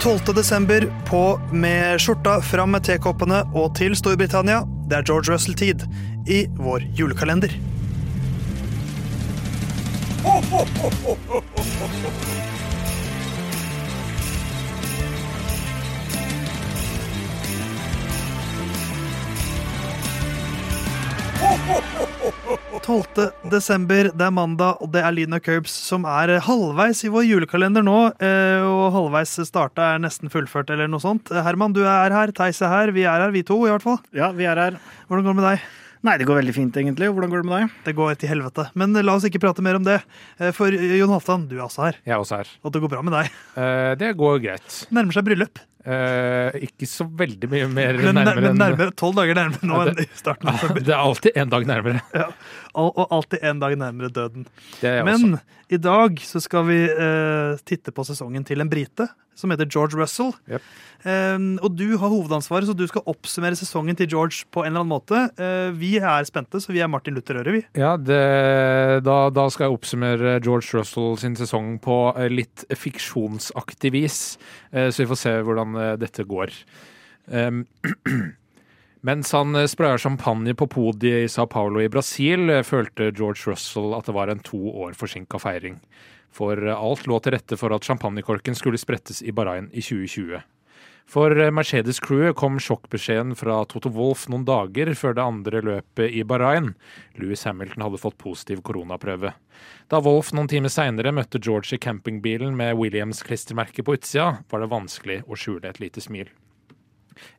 12. desember på med skjorta fram med tekoppene og til Storbritannia. Det er George Russell-tid i vår julekalender. Tolvte desember, det er mandag, og det er Lina Curbs som er halvveis i vår julekalender nå. eh, Og halvveis starta er nesten fullført, eller noe sånt. Herman, du er her. Theis er her. Vi er her, vi to, i hvert fall. Ja, vi er her. Hvordan går det med deg? Nei, det går veldig fint, egentlig. Hvordan går det med deg? Det går til helvete. Men la oss ikke prate mer om det. Eh, For Jon Halvdan, du er også her. Jeg er også her. Og det går bra med deg. Eh, det går greit. Nærmer seg bryllup. Eh, ikke så veldig mye mer Men nærmere Men nærmere, tolv dager nærmere nå Ja, enn i starten av desember. Det er alltid en dag nærmere. Ja. Og, og alltid en dag nærmere døden. Det jeg også. Men i dag så skal vi eh, titte på sesongen til en brite som heter George Russell. Yep. Eh, og du har hovedansvaret, så du skal oppsummere sesongen til George på en eller annen måte. Eh, vi er spente, så vi er Martin Luther Øre, vi. Ja, det, da, da skal jeg oppsummere George Russell sin sesong på litt fiksjonsaktig vis, så vi får se hvordan dette går. Mens han eh, spraya champagne på podiet i Sao Paulo i Brasil, eh, følte George Russell at det var en to år forsinka feiring. For eh, alt lå til rette for at champagnekorken skulle sprettes i Bahrain i 2020. For Mercedes-crewet kom sjokkbeskjeden fra Toto Wolff noen dager før det andre løpet i Bahrain. Louis Hamilton hadde fått positiv koronaprøve. Da Wolff noen timer seinere møtte George i campingbilen med Williams-klistremerke på utsida, var det vanskelig å skjule et lite smil.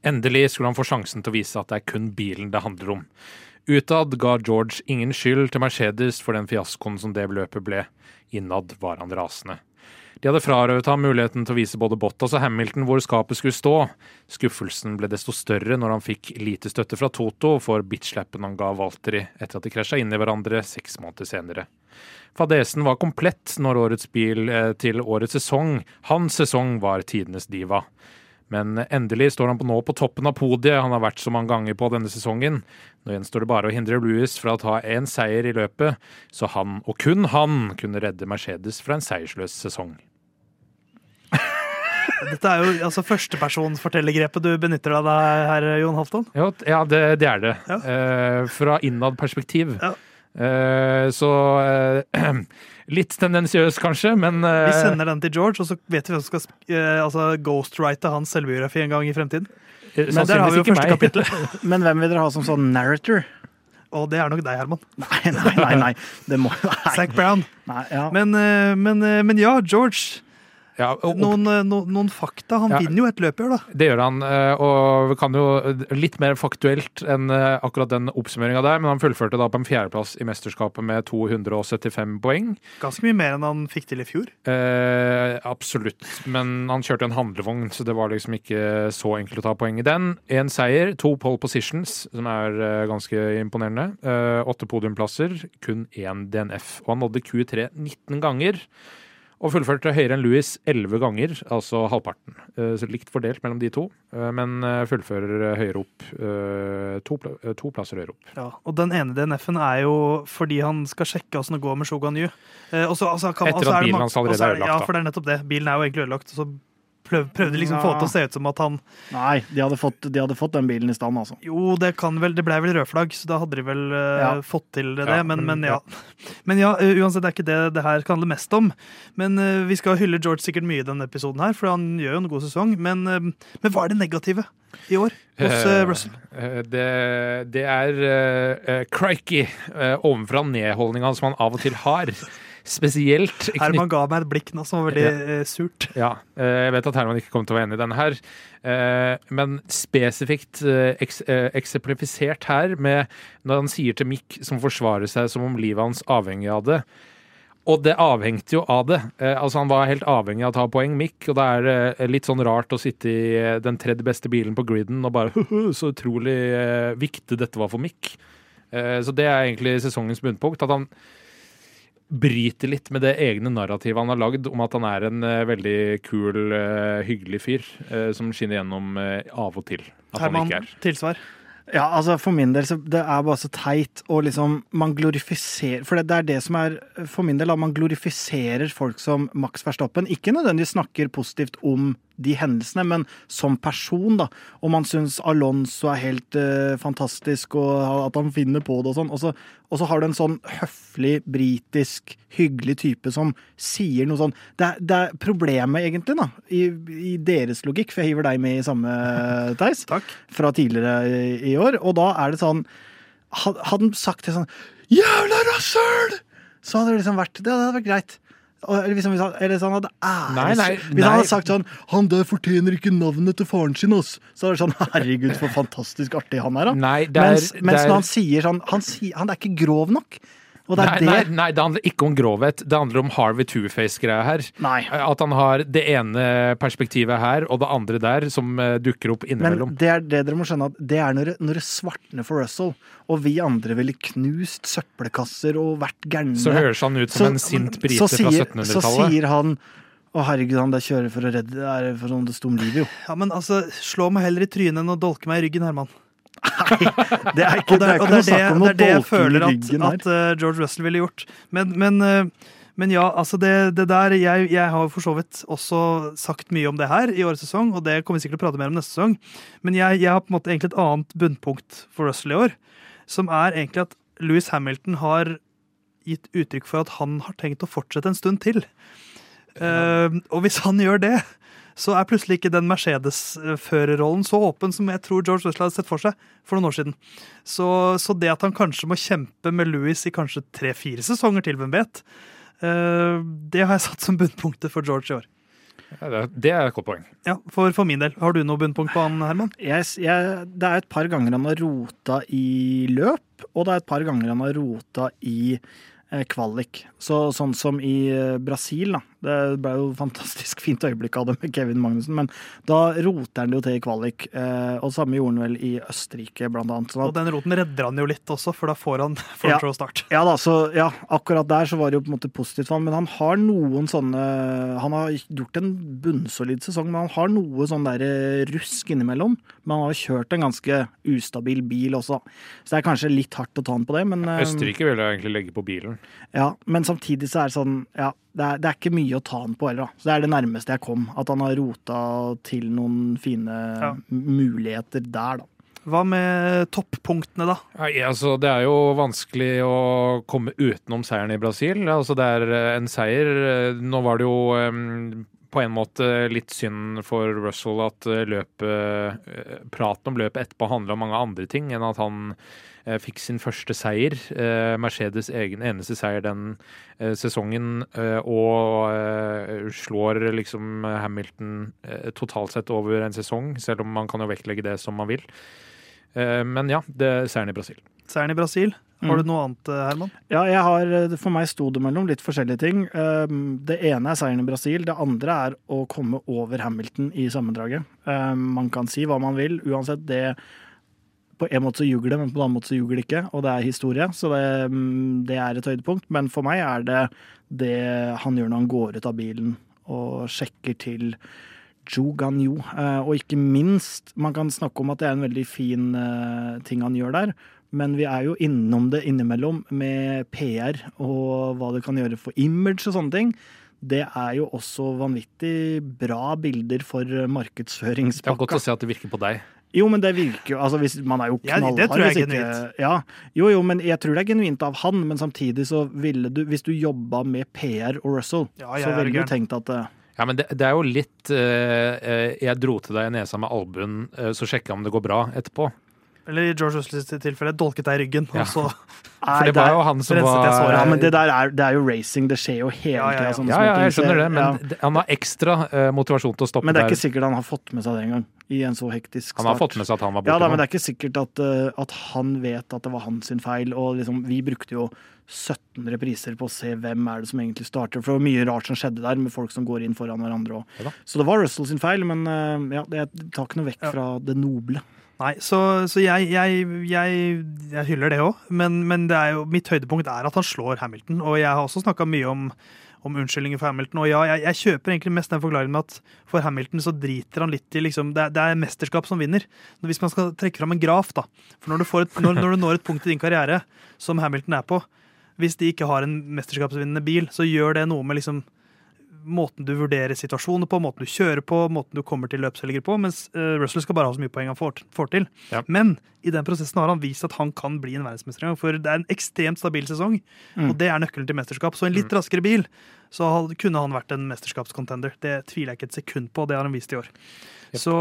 Endelig skulle han få sjansen til å vise at det er kun bilen det handler om. Utad ga George ingen skyld til Mercedes for den fiaskoen som det løpet ble. Innad var han rasende. De hadde frarøvet ham muligheten til å vise både Bottas og Hamilton hvor skapet skulle stå. Skuffelsen ble desto større når han fikk lite støtte fra Toto for bitchlappen han ga Valtteri etter at de krasja inn i hverandre seks måneder senere. Fadesen var komplett når årets bil eh, til årets sesong, hans sesong, var tidenes diva. Men endelig står han på nå på toppen av podiet han har vært så mange ganger på denne sesongen. Nå gjenstår det bare å hindre Louis fra å ta én seier i løpet, så han, og kun han, kunne redde Mercedes fra en seiersløs sesong. Dette er jo altså førstepersonsfortellergrepet du benytter deg av her, Jon Halvdan. Ja, ja det, det er det. Ja. Eh, fra innad perspektiv. Ja. Eh, så eh, Litt tendensiøs, kanskje, men eh, Vi sender den til George, og så vet vi hvem som skal eh, altså, ghostwrite hans selvbiografi en gang i fremtiden. eh, Men der har vi jo første meg. kapittel. Men hvem vil dere ha som sånn narrator? Og det er nok deg, Herman. Nei, nei, nei. nei. Det må Nei. Zac Brown. nei ja. Men, eh, men, men ja, George. Ja, og, Noen, eh, no, noen fakta. Han Ja. vinner jo et løp i år, da. Det gjør han, eh, og vi kan jo litt mer faktuelt enn eh, akkurat den oppsummeringa der, men han fullførte da på en fjerdeplass i mesterskapet med 275 poeng. Ganske mye mer enn han fikk til i fjor. Eh, absolutt, men han kjørte en handlevogn, så det var liksom ikke så enkelt å ta poeng i den. Én seier, to pole positions, som er eh, ganske imponerende. Eh, åtte podiumplasser, kun én DNF. Og han nådde Q3 19 ganger. Og fullførte høyere enn Louis 11 ganger, altså halvparten. Eh, Så likt fordelt mellom de to, eh, men eh, fullfører høyere opp. To, to plasser høyere opp. Ja, og den ene DNF-en er jo fordi han skal sjekke åssen det går med Shogun Yu. Eh, altså, Etter at bilen hans allerede er ødelagt, Ja, for det er nettopp det. Bilen er jo egentlig ødelagt. Så prøv, prøvde liksom å få til å se ut som at han Nei, de hadde, fått, de hadde fått den bilen i stand, altså. Jo, det kan vel Det ble vel rødflagg, så da hadde de vel uh, Ja. fått til det. Ja, men, men ja. Men ja, eh, uansett, det er ikke det det her kan handle mest om. Men uh, vi skal hylle George sikkert mye i denne episoden her, for han gjør jo en god sesong. Men, uh, men hva er det negative i år hos Russell? Det, det er uh, crikey, uh, ovenfra nedholdninga som han av og til har. Spesielt Herman ga meg et blikk nå som var veldig ja. surt. Ja, eh, jeg vet at Herman ikke kommer til å være enig i denne her. eh, Men spesifikt eh, eks- eh, eksemplifisert her med når han sier til Mick, som forsvarer seg som om livet hans avhengig av det. Og det avhengte jo av det. Eh, altså Han var helt avhengig av å ta poeng, Mick. Og det er eh, litt sånn rart å sitte i eh, den tredje beste bilen på griden og bare Så utrolig eh, viktig dette var for Mick. Eh, så det er egentlig sesongens bunnpunkt. At han bryter litt med det egne narrativet han har lagd om at han er en uh, veldig kul, uh, hyggelig fyr uh, som skinner gjennom av og til. At han ikke er. tilsvar. Ja, altså For min del så det er bare så teit og liksom Man glorifiserer For det, det er det som er For min del at man glorifiserer folk som Max Verstappen. Ikke nødvendigvis snakker positivt om de hendelsene, men som person, da. Og man syns Alonso er helt uh, fantastisk, og at han finner på det og sånn. Og så, og så har du en sånn høflig, britisk, hyggelig type som sier noe sånn Det er, det er problemet, egentlig, da, i, i deres logikk, for jeg hiver deg med i samme, Theis, fra tidligere i, i år, og da er det sånn Hadde han sagt det sånn Jævla rasshøl! Så hadde det liksom vært Det hadde vært greit. Eller hvis han, eller hvis hadde æres... Nei, nei, hvis han hadde sagt sånn 'Han der fortjener ikke navnet til faren sin', ass. Så er det sånn 'Herregud, for fantastisk artig han er', da. Nei, det er, mens, mens det er når han sier sånn han, si, han er ikke grov nok. Og det Nei, det nei, nei, det handler ikke om grovhet. Det handler om Harvey Two-Face-greia her. Nei. At han har det ene perspektivet her og det andre der, som eh, dukker opp Men det er det dere må skjønne, at det er når når det svartner for Russell, og vi andre ville knust søppelkasser og vært gærne. Så høres han ut som en sint brite så fra 1700-tallet. Så sier han å herregud, han der kjører for å redde Det er for sånn det sto om livet, jo. Ja, men altså, Slå meg heller i trynet enn å dolke meg i ryggen, Herman. Det er ikke, Og det, er og det, er det, om det er det jeg føler at, at eh, George Russell ville gjort. Men, men, eh, men ja, altså det, det der jeg, jeg har for så vidt også sagt mye om det her i årets sesong, og det kommer vi sikkert til å prate mer om neste sesong. Men jeg, jeg har på en måte egentlig et annet bunnpunkt for Russell i år, som er egentlig at Louis Hamilton har gitt uttrykk for at han har tenkt å fortsette en stund til. Eh, og hvis han gjør det, så er plutselig ikke den Mercedes-førerrollen så åpen som jeg tror George Russell hadde sett for seg for noen år siden. Så, så det at han kanskje må kjempe med Louis i kanskje tre-fire sesonger til, hvem vet, eh, det har jeg satt som bunnpunktet for George i år. Ja, det, det er et godt poeng. Ja, for, for min del. Har du noe bunnpunkt på han, Herman? Yes, jeg, det er et par ganger han har rota i løp, og det er et par ganger han har rota i eh, kvalik. Så, sånn som i eh, Brasil, da. Det ble jo fantastisk fint øyeblikk av det med Kevin Magnussen, men da roter han det jo til i kvalik. Eh, og samme gjorde han vel i Østerrike, blant annet. Sånn Og den roten redder han jo litt også, for da får han for Ja. han show start. ja da, så ja, akkurat der så var det jo på en måte positivt for han, men han har noen sånne Han har gjort en bunnsolid sesong, men han har noe sånn der eh, rusk innimellom. Men han har kjørt en ganske ustabil bil også, så det er kanskje litt hardt å ta han på det, men ja, Østerrike vil jeg egentlig legge på bilen. Ja, men samtidig så er det sånn Ja, det er, det er ikke mye å ta han på heller, da. Så det er det nærmeste jeg kom. At han har rota til noen fine Ja. muligheter der, da. Hva med toppunktene, da? Nei, altså, det er jo vanskelig å komme utenom seieren i Brasil. Altså, det er eh, en seier. Eh, Nå var det jo eh, på en måte litt synd for Russell at eh, løpet eh, Praten om løpet etterpå handla om mange andre ting enn at han eh, fikk sin første seier. Mercedes egen eneste seier den sesongen, og slår liksom Hamilton totalt sett over en sesong, selv om man kan jo vektlegge det som man vil. Men ja, det er seieren i Brasil. Seieren i Brasil. Har Mm. du noe annet, eh, Herman? Ja, jeg har, for meg sto det mellom litt forskjellige ting. Um, Det ene er seieren i Brasil. Det andre er å komme over Hamilton i sammendraget. Man kan si hva man vil. Uansett, det På en måte så ljuger det, men på en annen måte så ljuger det ikke. Og det er historie, så det, mm, det er et høydepunkt. Men for meg er det det han gjør når han går ut av bilen og sjekker til Ganyu. Eh, Og ikke minst, man kan snakke om at det er en veldig fin eh, ting han gjør der. Men vi er jo innom det innimellom med PR og hva det kan gjøre for image og sånne ting. Det er jo også vanvittig bra bilder for Det er godt å se at det virker på deg. Jo, men det virker jo altså hvis, Man er jo Ja, det tror jeg er genuint. Ja, jo, jo, men jeg tror det er genuint av han. Men samtidig så ville du, hvis du jobba med PR og Russell, Ja, så ville du tenkt at eh, Ja, men det, det er jo litt eh, Jeg dro til deg i nesa med albuen, uh, så sjekka om det går bra etterpå. Eller i George Russells tilfelle dolket deg i ryggen. Ja. Og så For det var jo han som var. Ja, men det der er, det er jo racing. Det skjer jo hele Ja, ja, ja. tida. Ja, ja, jeg skjønner det, men ja. det- han har ekstra uh, motivasjon til å stoppe der. Men det er der. ikke sikkert han har fått med seg det engang. I en så hektisk start. Han har fått med seg at han var Ja, borte da, men det er ikke sikkert at, uh, at han vet at det var hans feil. Og liksom, vi brukte jo 17 repriser på å se hvem er det som egentlig starter. For det var mye rart som skjedde der, med folk som går inn foran hverandre. òg. Ja. Så det var Russell sin feil, men uh, ja, det tar ikke noe vekk Ja. fra det noble. Nei, så, så jeg, jeg, jeg, jeg hyller det òg. Men, men det jo, mitt høydepunkt er at han slår Hamilton. Og jeg har også snakka mye om, om unnskyldninger for Hamilton. Og ja, jeg, kjøper egentlig mest den forklaringen med at for Hamilton så driter han litt i liksom, det, er- det er mesterskap som vinner. Hvis man skal trekke fram en graf, da. For når du, et, når, når du når et punkt i din karriere som Hamilton er på, hvis de ikke har en mesterskapsvinnende bil, så gjør det noe med liksom måten du vurderer situasjoner på, måten du kjører på, måten du kommer til løpshelger på, mens eh, Russell skal bare ha så mye poeng han får, får til. Ja. Men i den prosessen har han vist at han kan bli en verdensmester for det er en ekstremt stabil sesong, Mm. og det er nøkkelen til mesterskap. Så en litt raskere bil, så kunne han vært en mesterskapskontender. Det tviler jeg ikke et sekund på, det har han vist i år. Yep. Så,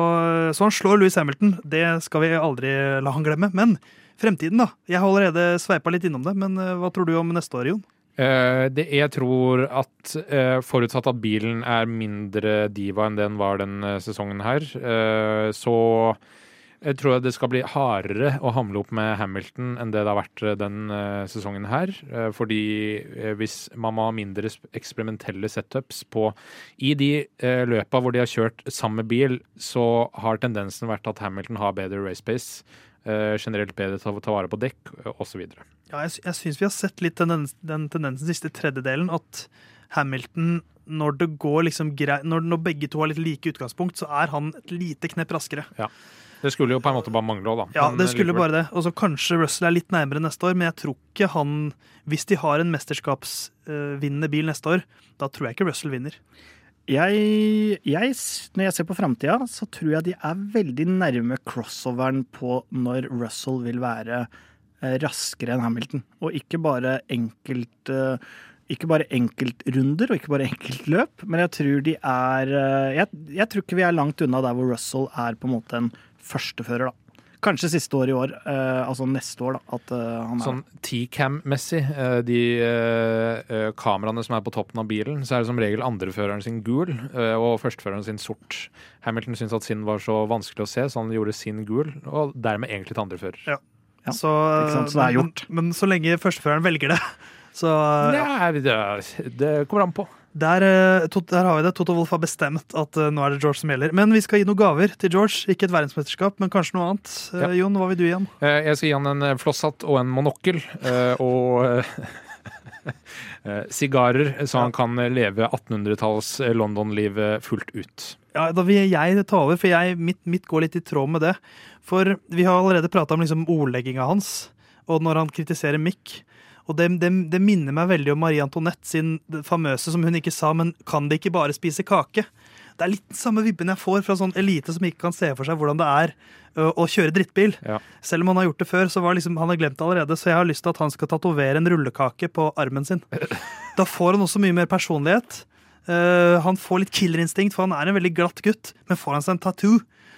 så han slår Louis Hamilton, det skal vi aldri la han glemme. Men fremtiden, da. Jeg har allerede sveipa litt innom det, men eh, hva tror du om neste år, Jon? Eh, det, jeg tror at eh, forutsatt at bilen er mindre diva enn den var den eh, sesongen her, så jeg tror jeg det skal bli hardere å hamle opp med Hamilton enn det det har vært den sesongen her. Fordi hvis man må ha mindre eksperimentelle setups på I de løpa hvor de har kjørt samme bil, så har tendensen vært at Hamilton har bedre race pace. Eh, generelt bedre til å ta vare på dekk, uh, osv. Ja, jeg, jeg syns vi har sett litt den, den tendensen siste tredjedelen, at Hamilton, når det går liksom grei, når, når begge to har litt like utgangspunkt, så er han et lite knepp raskere. Ja. Det skulle jo på en måte bare mangle òg, da. Ja, det eh, skulle likevel. bare det. Og så kanskje Russell er litt nærmere neste år, men jeg tror ikke han Hvis de har en mesterskapsvinnende bil neste år, da tror jeg ikke Russell vinner. Jeg, jeg, når jeg ser på framtida, så tror jeg de er veldig nærme crossoveren på når Russell vil være eh, raskere enn Hamilton. Og ikke bare enkelt eh, ikke bare enkeltrunder og ikke bare enkeltløp, men jeg tror de er eh, jeg, jeg tror ikke vi er langt unna der hvor Russell er på en måte en førstefører, da. Kanskje siste år i år, eh, altså neste år, da. At eh, han er Sånn T-cam-messig, eh, de eh, eh, kameraene som er på toppen av bilen, så er det som regel andreføreren sin gul eh, og førsteføreren sin sort. Hamilton syntes at sin var så vanskelig å se, så han gjorde sin gul, og dermed egentlig til andrefører. Ja, så, ikke sant, så det er gjort. Men, men så lenge førsteføreren velger det, så Ja, det, det kommer an på. Der, eh, der har vi det. Toto Wolff har bestemt at eh, nå er det George som gjelder. Men vi skal gi noen gaver til George. Ikke et verdensmesterskap, men kanskje noe annet. Eh, Ja. Jon, hva vil du gi ham? Jeg skal gi han en flosshatt og en monokkel, og sigarer, så han kan leve 1800-talls eh, London-livet fullt ut. Ja, da vil jeg ta over, for jeg, mitt, mitt går litt i tråd med det. For vi har allerede prata om liksom ordlegginga hans, og når han kritiserer Mick. Og det, det, det minner meg veldig om Marie Antoinette sin famøse, som hun ikke sa, men kan de ikke bare spise kake? Det er litt den samme vibben jeg får fra sånn elite som ikke kan se for seg hvordan det er å kjøre drittbil. Ja. Selv om han har gjort det før, så var liksom, han har glemt det allerede. Så jeg har lyst til at han skal tatovere en rullekake på armen sin. Da får han også mye mer personlighet. Uh, han får litt killerinstinkt, for han er en veldig glatt gutt. Men får han seg en tattoo,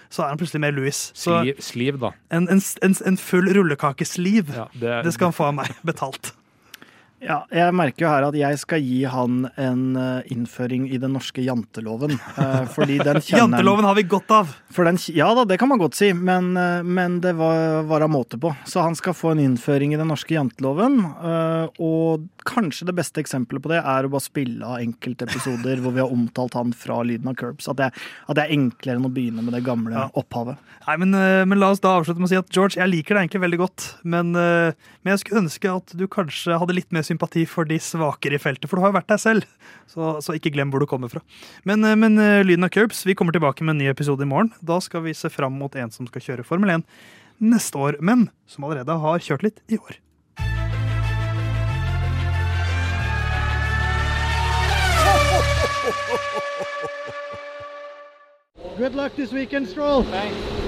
så er han plutselig mer Louis. Så Sliv, sliv da. en, en, en, en full rullekakesliv, Ja, det, det skal han få av meg betalt. Ja, jeg merker jo her at jeg skal gi han en eh, innføring i den norske janteloven. eh, fordi den kjenner Janteloven har vi godt av! For den, ja da, det kan man godt si, men, eh, men det var, var av måte på. Så han skal få en innføring i den norske janteloven. Og kanskje det beste eksempelet på det er å bare spille av enkeltepisoder hvor vi har omtalt han fra lyden av Curbs. At det, at det er enklere enn å begynne med det gamle Ja. opphavet. Nei, men, men la oss da avslutte med å si at George, jeg liker deg egentlig veldig godt. Men, men jeg skulle ønske at du kanskje hadde litt mer sympati for de svakere i feltet, for du har jo vært deg selv. Så, så ikke glem hvor du kommer fra. Men, eh, men eh, lyden av Curbs, vi kommer tilbake med en ny episode i morgen. Da skal vi se fram mot en som skal kjøre Formel 1 neste år, men som allerede har kjørt litt i år. Good luck this weekend, Stroll. Thanks.